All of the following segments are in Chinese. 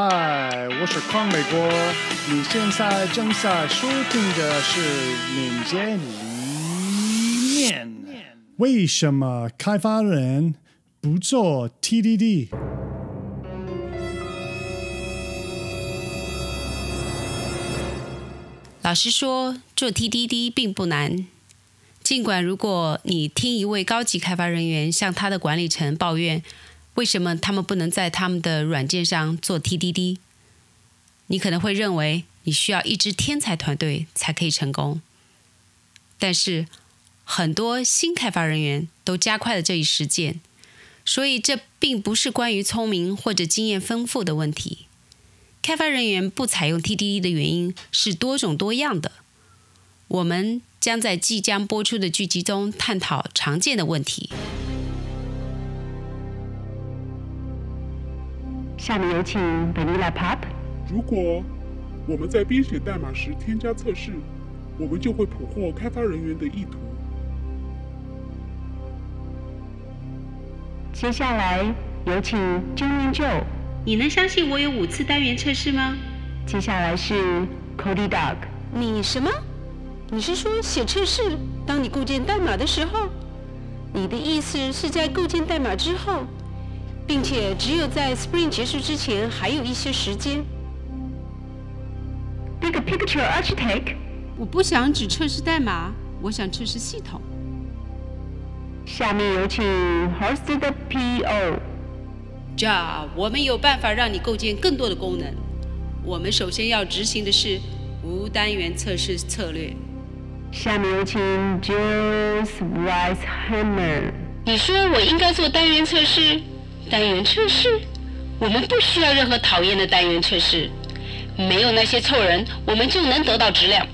嗨，我是康美国，你现在正在收听的是《民间一面》。为什么开发人不做 TDD？老实说，做 TDD 并不难。尽管如果你听一位高级开发人员向他的管理层抱怨，为什么他们不能在他们的软件上做 TDD，你可能会认为你需要一支天才团队才可以成功。但是很多新开发人员都加快了这一实践，所以这并不是关于聪明或者经验丰富的问题。开发人员不采用 TDD 的原因是多种多样的。我们将在即将播出的剧集中探讨常见的问题。下面有请 Vanilla Pop。如果我们在编写代码时添加测试，我们就会捕获开发人员的意图。接下来有请 Junior Joe。你能相信我有五次单元测试吗？接下来是 Cody Dog。你什么？你是说写测试？当你构建代码的时候？你的意思是在构建代码之后，并且只有在 Spring 结束之前还有一些时间？Big Picture Architect。我不想只测试代码，我想测试系统。下面有请 Host 的 PO。这我们有办法让你构建更多的功能。我们首先要执行的是无单元测试策略。下面有请 Jules Weishammer。你说我应该做单元测试？单元测试？我们不需要任何讨厌的单元测试。没有那些臭人，我们就能得到质量。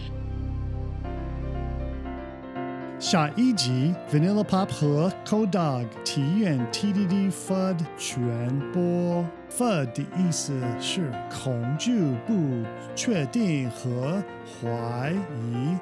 下一集，Vanilla Pop 和 Code Dog 体验 TDD FUD 全播。FUD 的意思是恐惧、不确定和怀疑。